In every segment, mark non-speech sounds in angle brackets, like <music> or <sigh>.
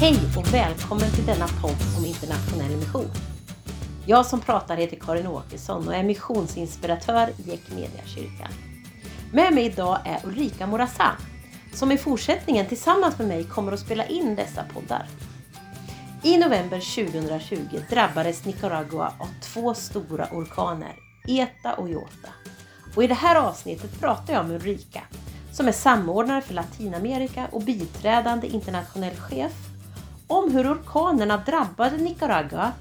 Hej och välkommen till denna podd om internationell mission. Jag som pratar heter Karin Åkesson och är missionsinspiratör i Equmeniakyrkan. Med mig idag är Ulrika Morazan som i fortsättningen tillsammans med mig kommer att spela in dessa poddar. I november 2020 drabbades Nicaragua av två stora orkaner, Eta och Jota. Och i det här avsnittet pratar jag med Ulrika som är samordnare för Latinamerika och biträdande internationell chef om hur orkanerna drabbade Nicaragua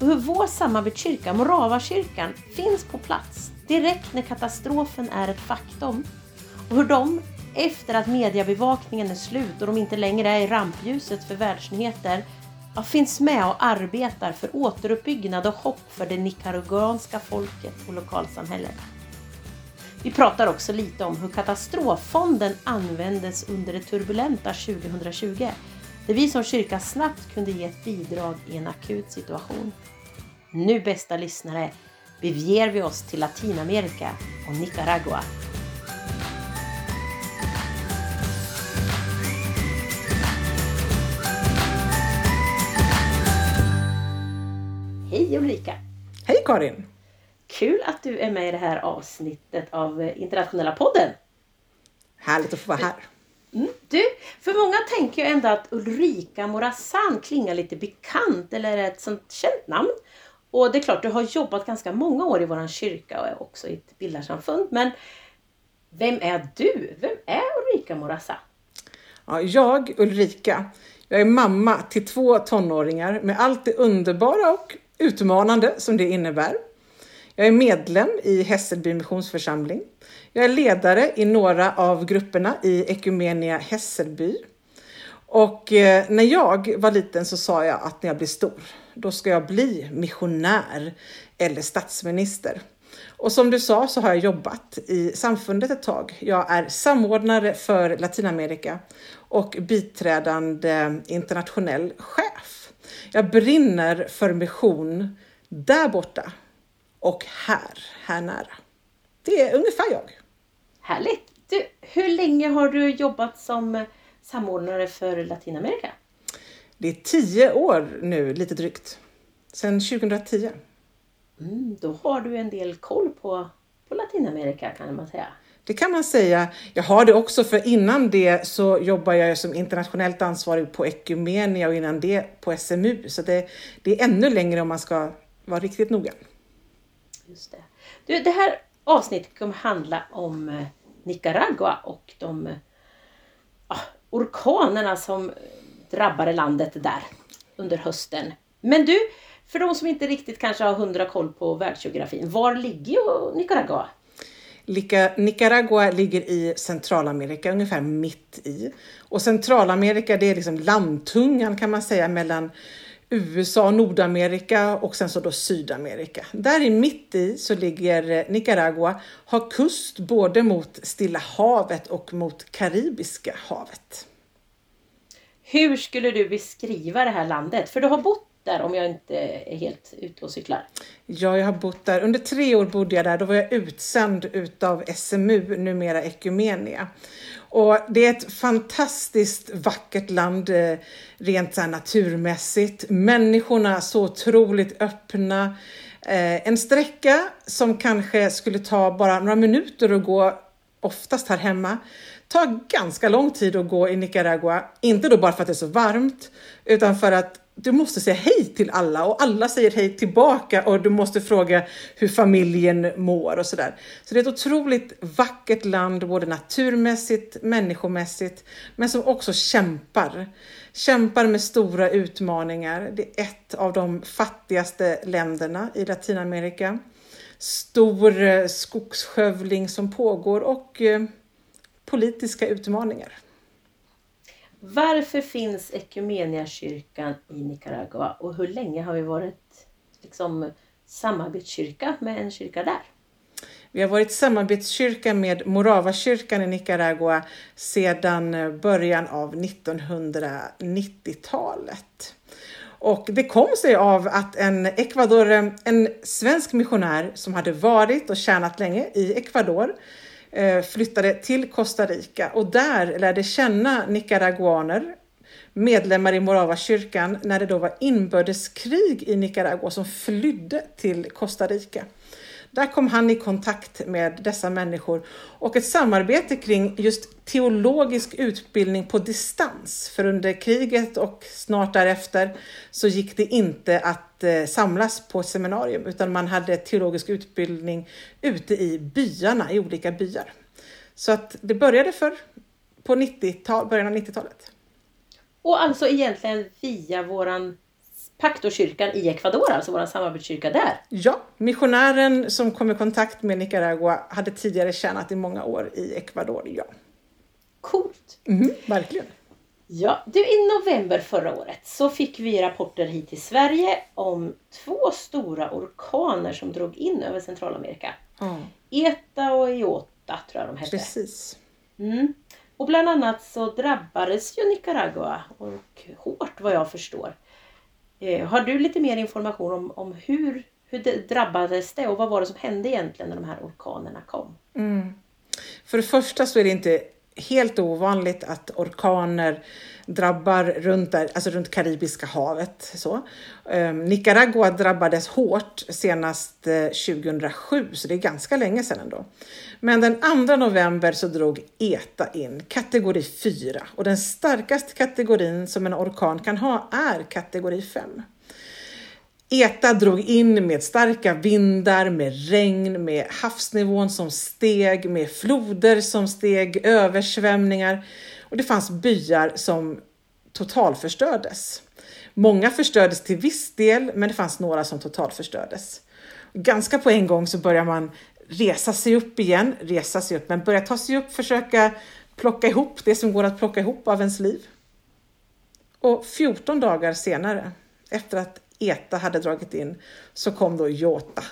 och hur vår samarbetskyrka, Moravakyrkan, finns på plats direkt när katastrofen är ett faktum. Och hur de, efter att mediebevakningen är slut och de inte längre är i rampljuset för världsnyheter, ja, finns med och arbetar för återuppbyggnad och hopp för det nicaraguanska folket och lokalsamhället. Vi pratar också lite om hur katastroffonden användes under det turbulenta 2020 där vi som kyrka snabbt kunde ge ett bidrag i en akut situation. Nu bästa lyssnare beger vi oss till Latinamerika och Nicaragua. Hej Ulrika! Hej Karin! Kul att du är med i det här avsnittet av Internationella podden. Härligt att få vara här. Mm. Du, för många tänker ju ändå att Ulrika Morazan klingar lite bekant eller är ett sånt känt namn. Och det är klart, du har jobbat ganska många år i vår kyrka och är också i ett bildarsamfund. Men vem är du? Vem är Ulrika Morazan? Ja, jag, Ulrika, jag är mamma till två tonåringar med allt det underbara och utmanande som det innebär. Jag är medlem i Hässelby missionsförsamling. Jag är ledare i några av grupperna i Ekumenia Hässelby. Och eh, när jag var liten så sa jag att när jag blir stor, då ska jag bli missionär eller statsminister. Och som du sa så har jag jobbat i samfundet ett tag. Jag är samordnare för Latinamerika och biträdande internationell chef. Jag brinner för mission där borta och här, här nära. Det är ungefär jag. Härligt! Du, hur länge har du jobbat som samordnare för Latinamerika? Det är tio år nu, lite drygt. Sedan 2010. Mm, då har du en del koll på, på Latinamerika kan man säga. Det kan man säga. Jag har det också för innan det så jobbar jag som internationellt ansvarig på Ekumenia och innan det på SMU. Så det, det är ännu längre om man ska vara riktigt noga. Just det. Du, det här avsnittet kommer handla om eh, Nicaragua och de eh, ah, orkanerna som eh, drabbade landet där under hösten. Men du, för de som inte riktigt kanske har hundra koll på världsgeografin, var ligger Nicaragua? Nicaragua ligger i Centralamerika, ungefär mitt i. Och Centralamerika det är liksom landtungan kan man säga mellan USA, Nordamerika och sen så då Sydamerika. Där i mitt i så ligger eh, Nicaragua, har kust både mot Stilla havet och mot Karibiska havet. Hur skulle du beskriva det här landet? För du har bott där om jag inte är helt ute och cyklar. Ja, jag har bott där. Under tre år bodde jag där. Då var jag utsänd utav SMU, numera Ekumenia. Och det är ett fantastiskt vackert land eh, rent så naturmässigt. Människorna så otroligt öppna. Eh, en sträcka som kanske skulle ta bara några minuter att gå oftast här hemma tar ganska lång tid att gå i Nicaragua. Inte då bara för att det är så varmt, utan för att du måste säga hej till alla och alla säger hej tillbaka och du måste fråga hur familjen mår och sådär. Så det är ett otroligt vackert land, både naturmässigt, människomässigt, men som också kämpar. Kämpar med stora utmaningar. Det är ett av de fattigaste länderna i Latinamerika. Stor eh, skogsskövling som pågår och eh, politiska utmaningar. Varför finns Equmeniakyrkan i Nicaragua och hur länge har vi varit liksom, samarbetskyrka med en kyrka där? Vi har varit samarbetskyrka med Moravakyrkan i Nicaragua sedan eh, början av 1990-talet. Och det kom sig av att en Ecuador, eh, en svensk missionär som hade varit och tjänat länge i Ecuador Eh, Eh, flyttade till Costa Rica och där lärde känna nicaraguaner, medlemmar i Moravakyrkan när det då var inbördeskrig i Nicaragua som flydde till Costa Rica. Där kom han i kontakt med dessa människor och ett samarbete kring just teologisk utbildning på distans. För under kriget och snart därefter så gick det inte att eh, samlas på ett seminarium utan man hade teologisk utbildning ute i byarna, i olika byar. Så att det började för på 90 början av 90-talet. Och alltså egentligen via våran Pactokyrkan i Ecuador, alltså vår samarbetskyrka där. Ja, missionären som kom i kontakt med Nicaragua hade tidigare tjänat i många år i Ecuador, ja. Coolt! Mm, verkligen. Ja, du i november förra året så fick vi rapporter hit till Sverige om två stora orkaner som drog in över Centralamerika. Mm. Eta och Iota tror jag de hette. Precis. Mm. Och bland annat så drabbades ju Nicaragua och hårt vad jag förstår. Eh, har du lite mer information om, om hur, hur det drabbades det och vad var det som hände egentligen när de här orkanerna kom? Mm. För det första så är det inte helt ovanligt att orkaner drabbar runt, där, alltså runt Karibiska havet. Så. Um, Nicaragua drabbades hårt senast eh, 2007, så det är ganska länge sedan ändå. Men den 2 november så drog ETA in, kategori 4. Och den starkaste kategorin som en orkan kan ha är kategori 5. ETA drog in med starka vindar, med regn, med havsnivån som steg, med floder som steg, översvämningar. Och det fanns byar som totalförstördes. Många förstördes till viss del, men det fanns några som totalförstördes. Ganska på en gång så börjar man resa sig upp igen, resa sig upp, men börja ta sig upp, försöka plocka ihop det som går att plocka ihop av ens liv. Och 14 dagar senare, efter att ETA hade dragit in, så kom då Jota,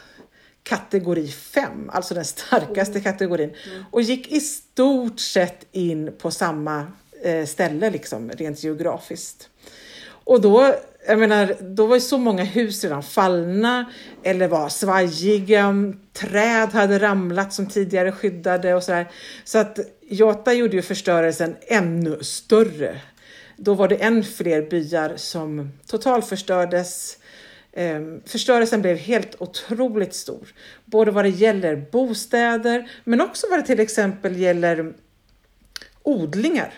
kategori 5, alltså den starkaste kategorin, och gick i stort sett in på samma eh, ställe, liksom, rent geografiskt. Och då, jag menar, då var ju så många hus redan fallna eller var svajiga. Träd hade ramlat som tidigare skyddade och sådär. Så att Jota gjorde ju förstörelsen ännu större. Då var det än fler byar som totalförstördes. Ehm, förstörelsen blev helt otroligt stor, både vad det gäller bostäder men också vad det till exempel gäller odlingar.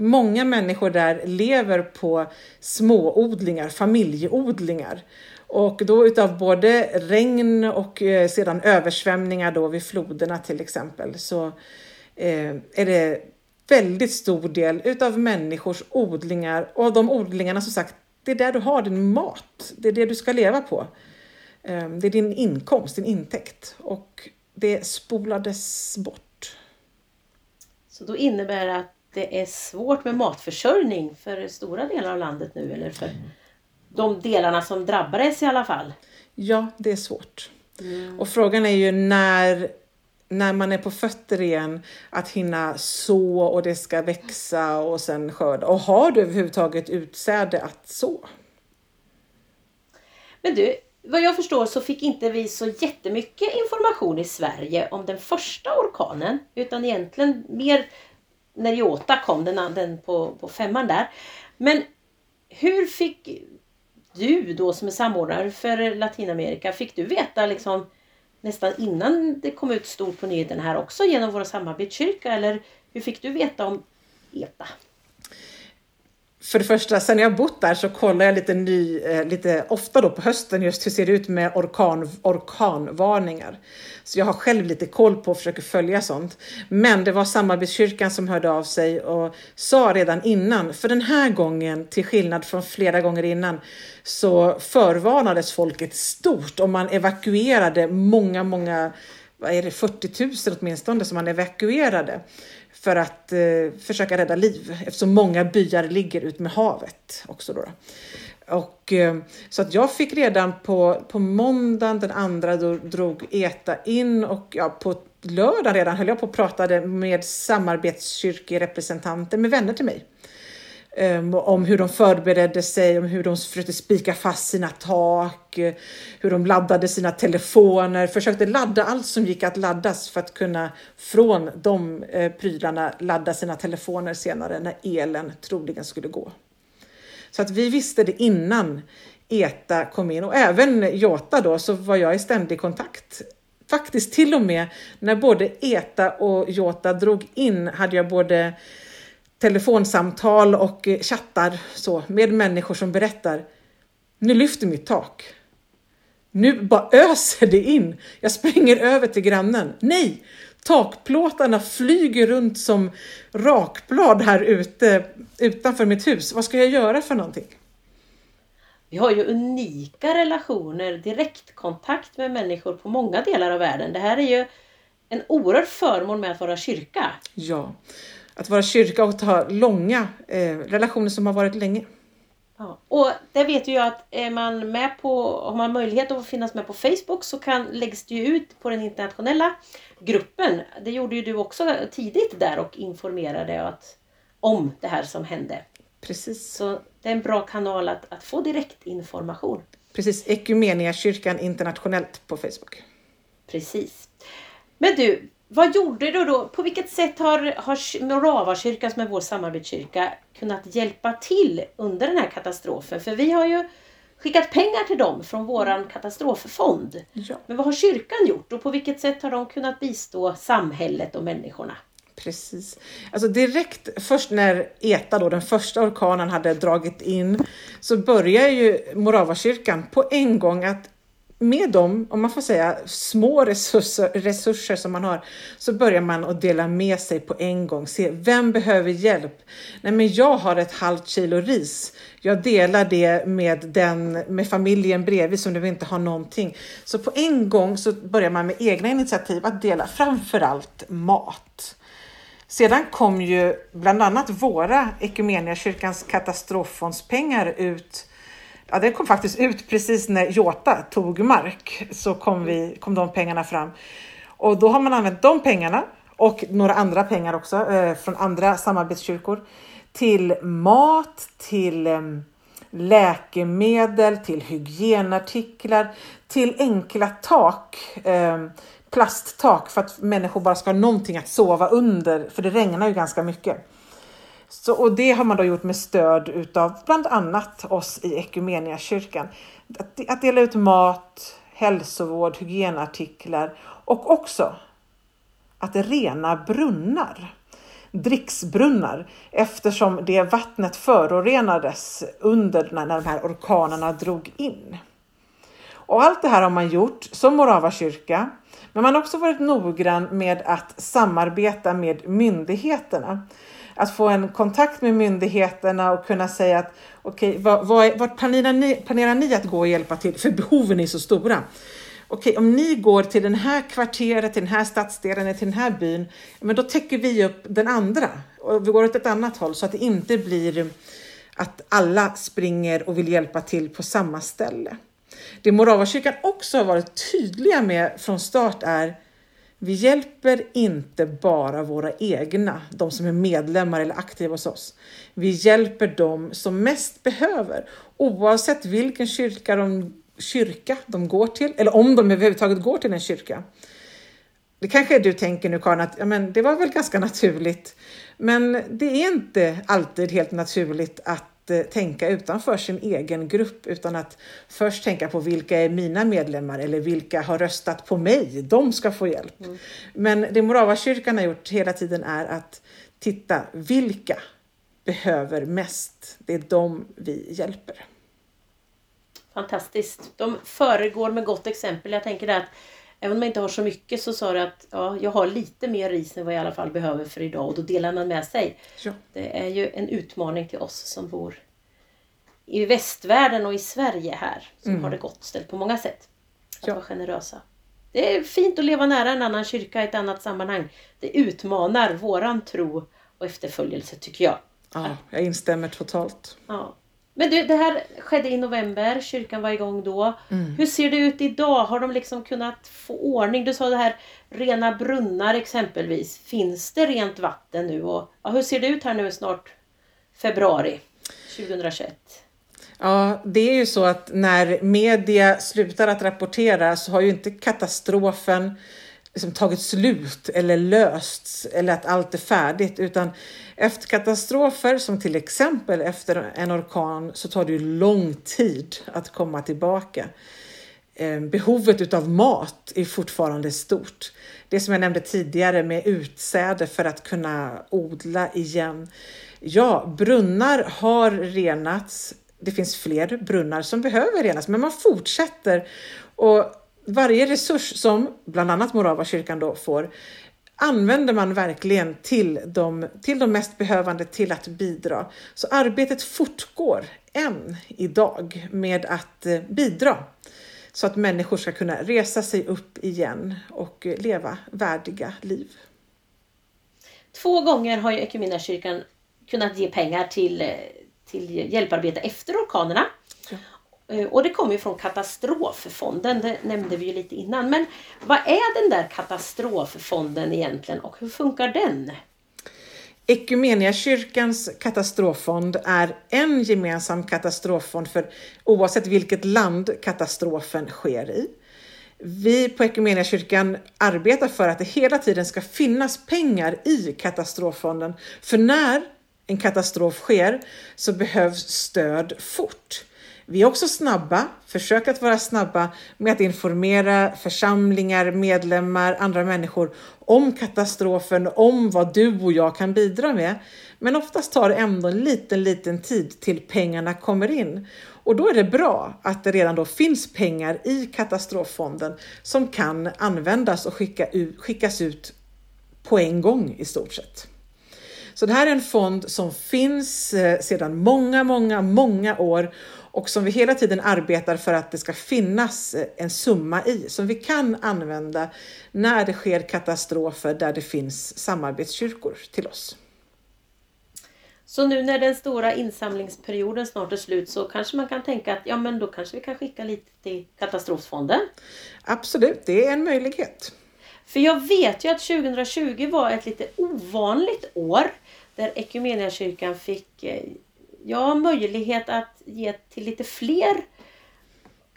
Många människor där lever på småodlingar, familjeodlingar. Och då utav både regn och eh, sedan översvämningar då vid floderna till exempel så eh, är det väldigt stor del utav människors odlingar och de odlingarna som sagt, det är där du har din mat. Det är det du ska leva på. Eh, det är din inkomst, din intäkt och det spolades bort. Så då innebär det att det är svårt med matförsörjning för stora delar av landet nu eller för de delarna som drabbades i alla fall? Ja, det är svårt. Mm. Och frågan är ju när, när man är på fötter igen att hinna så och det ska växa och sen skörda. Och har du överhuvudtaget utsäde att så? Men du, vad jag förstår så fick inte vi så jättemycket information i Sverige om den första orkanen utan egentligen mer när Jota kom, den, den på, på femman där. Men hur fick du då som är samordnare för Latinamerika, fick du veta liksom nästan innan det kom ut stort på nyheterna här också genom vår samarbetskyrka eller hur fick du veta om ETA? För det första, sen jag bott där så kollar jag lite, ny, eh, lite ofta då på hösten just hur ser det ut med orkan, orkanvarningar. Så jag har själv lite koll på och försöker följa sånt. Men det var samarbetskyrkan som hörde av sig och sa redan innan, för den här gången, till skillnad från flera gånger innan, så förvarnades folket stort och man evakuerade många, många vad är det, 40 000 åtminstone som man evakuerade för att eh, försöka rädda liv eftersom många byar ligger ut med havet också. Då. Och, eh, så att jag fick redan på, på måndagen den andra då drog ETA in och ja, på lördag redan höll jag på och pratade med samarbetskyrkerepresentanter, med vänner till mig um, om hur de förberedde sig, om hur de försökte spika fast sina tak, hur de laddade sina telefoner, försökte ladda allt som gick att laddas för att kunna från de uh, prylarna ladda sina telefoner senare när elen troligen skulle gå. Så att vi visste det innan ETA kom in och även Jota då så var jag i ständig kontakt. Faktiskt till och med när både ETA och Jota drog in hade jag både telefonsamtal och chattar så, med människor som berättar nu lyfter mitt tak. Nu bara öser det in. Jag springer över till grannen. Nej, takplåtarna flyger runt som rakblad här ute utanför mitt hus. Vad ska jag göra för någonting? Vi har ju unika relationer, direktkontakt med människor på många delar av världen. Det här är ju en oerhörd förmån med att vara kyrka. Ja, att vara kyrka och ha långa eh, relationer som har varit länge. Ja, och det vet ju jag att är man med på, har man möjlighet att finnas med på Facebook så kan, läggs det ju ut på den internationella gruppen. Det gjorde ju du också tidigt där och informerade att, om det här som hände. Precis. Så det är en bra kanal att, att få direktinformation. Precis, Ekumenia kyrkan internationellt på Facebook. Precis. Men du, vad gjorde du då? På vilket sätt har, har Moravakyrkan som är vår samarbetskyrka kunnat hjälpa till under den här katastrofen? För vi har ju skickat pengar till dem från våran katastroffond. Ja. Men vad har kyrkan gjort och på vilket sätt har de kunnat bistå samhället och människorna? Precis. Alltså direkt först när ETA, då, den första orkanen, hade dragit in så börjar ju Moravakyrkan på en gång att med de, om man får säga, små resurser, resurser som man har, så börjar man att dela med sig på en gång. Se, vem behöver hjälp? Nej, men jag har ett halvt kilo ris. Jag delar det med, den, med familjen bredvid som nu inte har någonting. Så på en gång så börjar man med egna initiativ att dela framförallt mat. Sedan kom ju bland annat våra kyrkans katastroffondspengar ut Ja, den kom faktiskt ut precis när Jota tog mark så kom, vi, kom de pengarna fram. Och då har man använt de pengarna och några andra pengar också eh, från andra samarbetskyrkor till mat, till eh, läkemedel, till hygienartiklar, till enkla tak. Eh, plasttak för att människor bara ska ha någonting att sova under, för det regnar ju ganska mycket. Så, och det har man då gjort med stöd utav bland annat oss i Equmeniakyrkan. Att, att dela ut mat, hälsovård, hygienartiklar och också att rena brunnar, dricksbrunnar, eftersom det vattnet förorenades under när, när de här orkanerna drog in. Och allt det här har man gjort som Morava kyrka, men man har också varit noggrann med att samarbeta med myndigheterna att få en kontakt med myndigheterna och kunna säga att okej, okay, vad, vad, vart planerar ni, planerar ni att gå och hjälpa till? För behoven är så stora. Okej, okay, om ni går till den här kvarteret, till den här stadsdelen, till den här byn, men då täcker vi upp den andra och vi går åt ett annat håll så att det inte blir att alla springer och vill hjälpa till på samma ställe. Det Moravakyrkan också har varit tydliga med från start är vi hjälper inte bara våra egna, de som är medlemmar eller aktiva hos oss. Vi hjälper dem som mest behöver, oavsett vilken kyrka de, kyrka de går till, eller om de överhuvudtaget går till en kyrka. Det kanske du tänker nu Karin, att ja, men det var väl ganska naturligt. Men det är inte alltid helt naturligt att Eh, tänka utanför sin egen grupp utan att först tänka på vilka är mina medlemmar eller vilka har röstat på mig. De ska få hjälp. Mm. Men det Moravakyrkan har gjort hela tiden är att titta vilka behöver mest. Det är de vi hjälper. Fantastiskt. De föregår med gott exempel. Jag tänker att även om man inte har så mycket så sa du att ja, jag har lite mer ris än vad jag i alla fall behöver för idag och då delar man med sig. Ja. Det är ju en utmaning till oss som bor i västvärlden och i Sverige här som mm. har det gott ställt på många sätt. Att ja. vara generösa. Det är fint att leva nära en annan kyrka i ett annat sammanhang. Det utmanar våran tro och efterföljelse tycker jag. Ja, jag instämmer totalt. Ja. Men du, det här skedde i november, kyrkan var igång då. Mm. Hur ser det ut idag? Har de liksom kunnat få ordning? Du sa det här rena brunnar exempelvis. Finns det rent vatten nu? Och, ja, hur ser det ut här nu snart februari 2021. Ja, det är ju så att när media slutar att rapportera så har ju inte katastrofen liksom tagit slut eller lösts eller att allt är färdigt utan efter katastrofer som till exempel efter en orkan så tar det ju lång tid att komma tillbaka. Ehm, behovet utav mat är fortfarande stort. Det som jag nämnde tidigare med utsäde för att kunna odla igen. Ja, brunnar har renats. Det finns fler brunnar som behöver renas, men man fortsätter. Och varje resurs som bland annat Moravakyrkan då får använder man verkligen till de, till de mest behövande till att bidra. Så arbetet fortgår än idag med att eh, bidra så att människor ska kunna resa sig upp igen och eh, leva värdiga liv. Två gånger har ju Equmeniakyrkan kunnat ge pengar till, eh, till hjälparbete efter orkanerna. Eh, och det kommer ju från katastroffonden, det nämnde vi ju lite innan. Men vad är den där katastroffonden egentligen och hur funkar den? Equmeniakyrkans katastroffond är en gemensam katastroffond för oavsett vilket land katastrofen sker i. Vi på Equmeniakyrkan arbetar för att det hela tiden ska finnas pengar i katastroffonden. För när en katastrof sker så behövs stöd fort. Vi är också snabba, försöker att vara snabba med att informera församlingar, medlemmar, andra människor om katastrofen, om vad du och jag kan bidra med. Men oftast tar det ändå en liten, liten tid till pengarna kommer in. Och då är det bra att det redan då finns pengar i katastroffonden som kan användas och skicka ut, skickas ut på en gång i stort sett. Så det här är en fond som finns eh, sedan många, många, många år och som vi hela tiden arbetar för att det ska finnas eh, en summa i som vi kan använda när det sker katastrofer där det finns samarbetskyrkor till oss. Så nu när den stora insamlingsperioden snart är slut så kanske man kan tänka att ja men då kanske vi kan skicka lite till katastroffonden? Absolut, det är en möjlighet. För jag vet ju att 2020 var ett lite ovanligt år där Equmeniakyrkan fick jag ja, möjlighet att ge till lite fler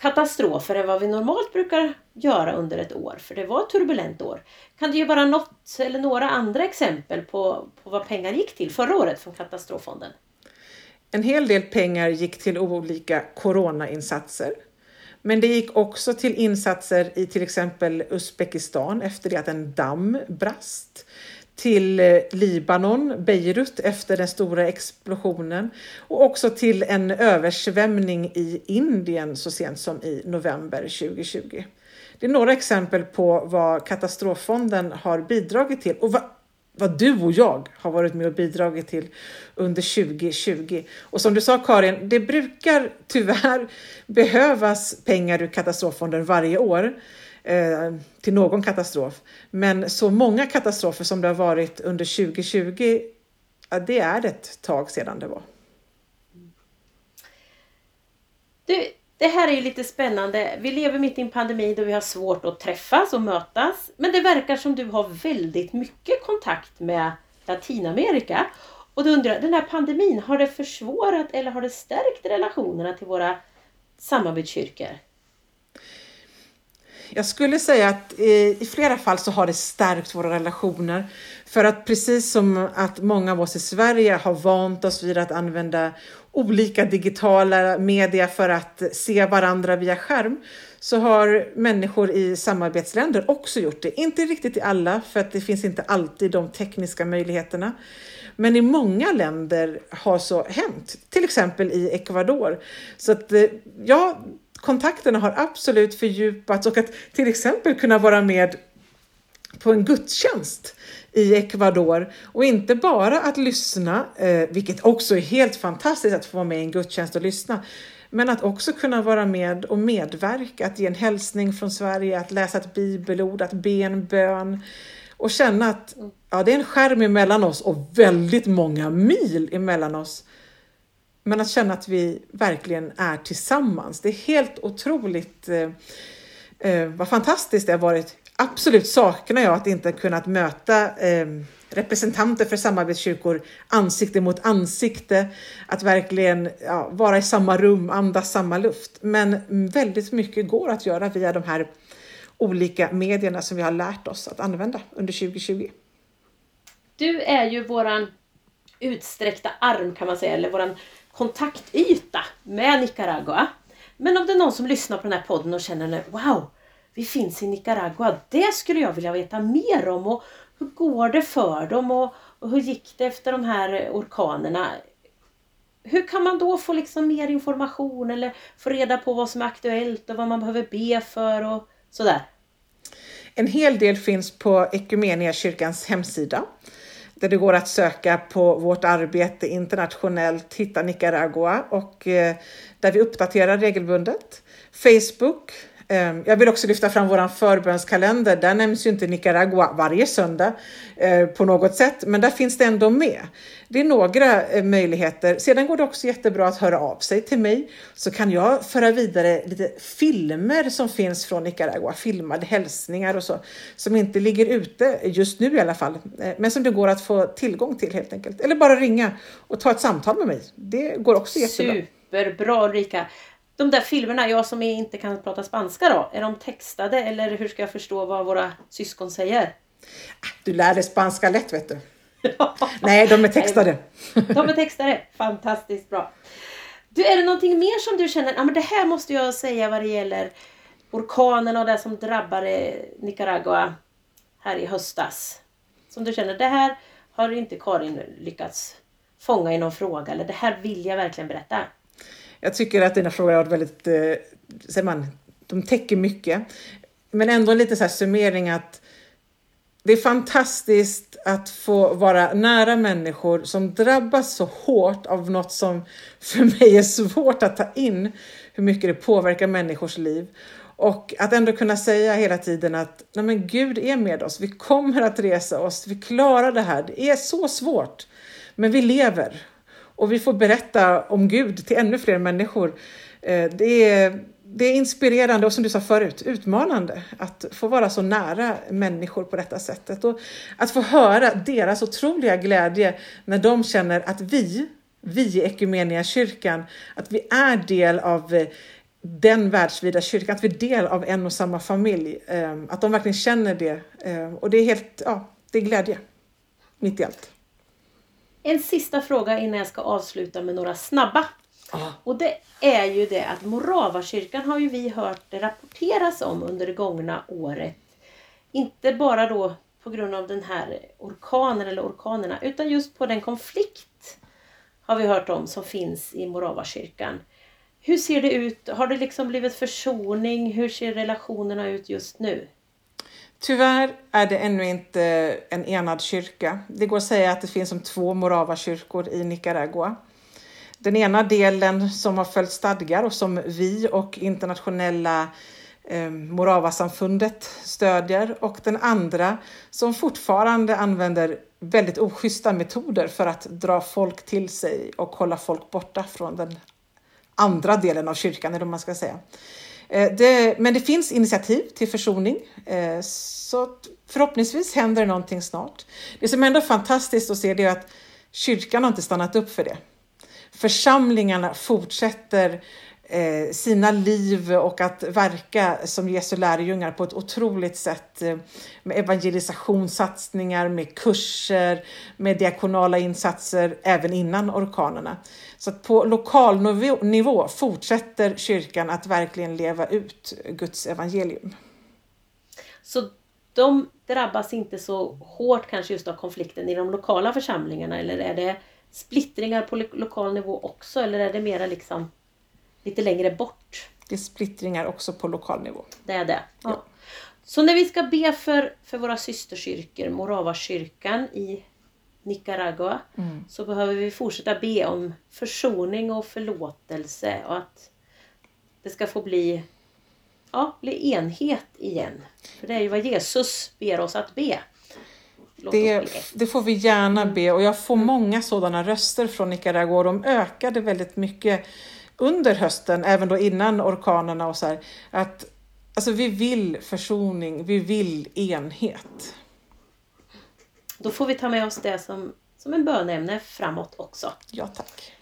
katastrofer än vad vi normalt brukar göra under ett år. För det var ett turbulent år. Kan du ge bara något eller några andra exempel på, på vad pengar gick till förra året från Katastroffonden? En hel del pengar gick till olika coronainsatser. Men det gick också till insatser i till exempel Uzbekistan efter det att en damm brast till eh, Libanon, Beirut efter den stora explosionen och också till en översvämning i Indien så sent som i november 2020. Det är några exempel på vad Katastroffonden har bidragit till och vad, vad du och jag har varit med och bidragit till under 2020. Och som du sa Karin, det brukar tyvärr <laughs> behövas pengar ur Katastroffonden varje år eh, till någon katastrof. Men så många katastrofer som det har varit under 2020, ja, det är ett tag sedan det var. Du, det här är ju lite spännande. Vi lever mitt i en pandemi då vi har svårt att träffas och mötas. Men det verkar som du har väldigt mycket kontakt med Latinamerika. Och då undrar jag, den här pandemin, har det försvårat eller har det stärkt relationerna till våra samarbetskyrkor? Jag skulle säga att eh, i flera fall så har det stärkt våra relationer. För att precis som att många av oss i Sverige har vant oss vid att använda olika digitala media för att se varandra via skärm så har människor i samarbetsländer också gjort det. Inte riktigt i alla, för att det finns inte alltid de tekniska möjligheterna. Men i många länder har så hänt, till exempel i Ecuador. Så att eh, ja, kontakterna har absolut fördjupats och att till exempel kunna vara med på en gudstjänst i Ecuador och inte bara att lyssna, eh, vilket också är helt fantastiskt att få vara med i en gudstjänst och lyssna, men att också kunna vara med och medverka, att ge en hälsning från Sverige, att läsa ett bibelord, att be en bön och känna att ja, det är en skärm emellan oss och väldigt många mil emellan oss. Men att känna att vi verkligen är tillsammans. Det är helt otroligt eh, eh vad fantastiskt det har varit. Absolut saknar jag att inte kunnat möta eh, representanter för samarbetskyrkor ansikte mot ansikte, att verkligen ja, vara i samma rum, andas samma luft. Men väldigt mycket går att göra via de här olika medierna som vi har lärt oss att använda under 2020. Du är ju våran utsträckta arm kan man säga, eller våran kontaktyta med Nicaragua. Men om det är någon som lyssnar på den här podden och känner nu, wow, vi finns i Nicaragua. Det skulle jag vilja veta mer om. Och hur går det för dem? Och, och hur gick det efter de här orkanerna? Hur kan man då få liksom mer information eller få reda på vad som är aktuellt och vad man behöver be för och sådär? En hel del finns på kyrkans hemsida där det går att söka på vårt arbete internationellt, hitta Nicaragua och eh, där vi uppdaterar regelbundet. Facebook, Ehm, jag vill också lyfta fram vår förbönskalender. Där nämns ju inte Nicaragua varje söndag eh, på något sätt, men där finns det ändå med. Det är några eh, möjligheter. Sedan går det också jättebra att höra av sig till mig så kan jag föra vidare lite filmer som finns från Nicaragua, filmade hälsningar och så, som inte ligger ute just nu i alla fall, eh, men som det går att få tillgång till helt enkelt. Eller bara ringa och ta ett samtal med mig. Det går också jättebra. Superbra Ulrika! De där filmerna, jag som inte kan prata spanska då, är de textade eller hur ska jag förstå vad våra syskon säger? Du lär dig spanska lätt vet du. <laughs> Nej, de är textade. de är textade, fantastiskt bra. Du, är det någonting mer som du känner, ja men det här måste jag säga vad det gäller orkanen och det som drabbade Nicaragua här i höstas? Som du känner, det här har inte Karin lyckats fånga i någon fråga eller det här vill jag verkligen berätta. Jag tycker att dina frågor har varit väldigt, eh, säger man, de täcker mycket. Men ändå en liten så här summering att det är fantastiskt att få vara nära människor som drabbas så hårt av något som för mig är svårt att ta in hur mycket det påverkar människors liv. Och att ändå kunna säga hela tiden att Nej, men Gud är med oss, vi kommer att resa oss, vi klarar det här. Det är så svårt, men vi lever och vi får berätta om Gud till ännu fler människor. Eh, det är, det är inspirerande och som du sa förut, utmanande att få vara så nära människor på detta sättet och att få höra deras otroliga glädje när de känner att vi, vi i kyrkan, att vi är del av eh, den världsvida kyrkan, att vi är del av en och samma familj. Eh, att de verkligen känner det. Och det är helt, ja, det är glädje mitt i allt. En sista fråga innan jag ska avsluta med några snabba. Ah. Och det är ju det att Moravakyrkan har ju vi hört rapporteras om under det gångna året. Inte bara då på grund av den här orkanen eller orkanerna utan just på den konflikt har vi hört om som finns i Moravakyrkan. Hur ser det ut? Har det liksom blivit försoning? Hur ser relationerna ut just nu? Tyvärr är det ännu inte en enad kyrka. Det går att säga att det finns som två Morava-kyrkor i Nicaragua. Den ena delen som har följt stadgar och som vi och internationella eh, Moravasamfundet stödjer och den andra som fortfarande använder väldigt oschyssta metoder för att dra folk till sig och hålla folk borta från den andra delen av kyrkan, eller man ska säga. Eh, det, men det finns initiativ till försoning, eh, så förhoppningsvis händer det någonting snart. Det som ändå är fantastiskt att se det är att kyrkan har inte stannat upp för det. Församlingarna fortsätter Eh, sina liv och att verka som Jesu lärjungar på ett otroligt sätt eh, med evangelisationssatsningar, med kurser, med diakonala insatser även innan orkanerna. Så att på lokal nivå fortsätter kyrkan att verkligen leva ut Guds evangelium. Så de drabbas inte så hårt kanske just av konflikten i de lokala församlingarna eller är det splittringar på lokal nivå också eller är det mera liksom lite längre bort? Det är splittringar också på lokal nivå. Det är det? Ja. ja. Så när vi ska be för, för våra systerkyrkor, Moravakyrkan i Nicaragua mm. så behöver vi fortsätta be om försoning och förlåtelse och att det ska få bli, ja, bli enhet igen. För det är ju vad Jesus ber oss att be. Det, det, får vi gärna mm. be och jag får mm. många sådana röster från Nicaragua och de ökade väldigt mycket under hösten, även då innan orkanerna och så här, att alltså vi vill försoning, vi vill enhet. Då får vi ta med oss det som, som en bönämne framåt också. Ja, tack.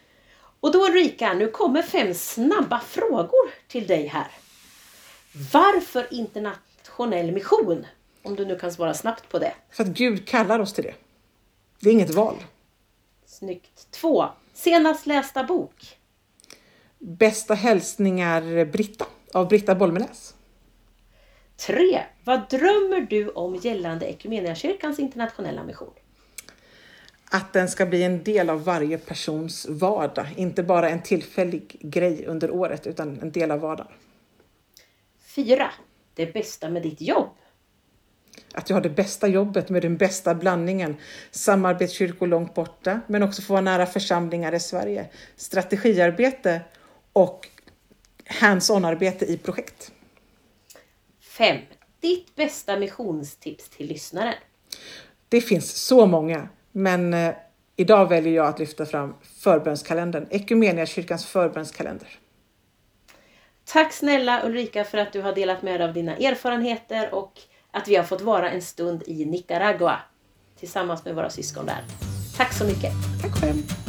Och då Ulrika, nu kommer fem snabba frågor till dig här. Varför internationell mission? Om du nu kan svara snabbt på det. För att Gud kallar oss till det. Det är inget val. Snyggt. Två. Senast lästa bok. Bästa hälsningar Britta av Britta Bolmenäs. Tre. Vad drömmer du om gällande Equmeniakyrkans internationella mission? Att den ska bli en del av varje persons vardag, inte bara en tillfällig grej under året utan en del av vardagen. Fyra. Det bästa med ditt jobb. Att jag har det bästa jobbet med den bästa blandningen. Samarbetskyrkor långt borta, men också få vara nära församlingar i Sverige. Strategiarbete och hands-on-arbete i projekt. 5. Ditt bästa missionstips till lyssnaren. Det finns så många, men eh, idag väljer jag att lyfta fram förbönskalendern, Equmeniakyrkans förbönskalender. Tack snälla Ulrika för att du har delat med dig av dina erfarenheter och att vi har fått vara en stund i Nicaragua tillsammans med våra syskon där. Tack så mycket! Tack själv!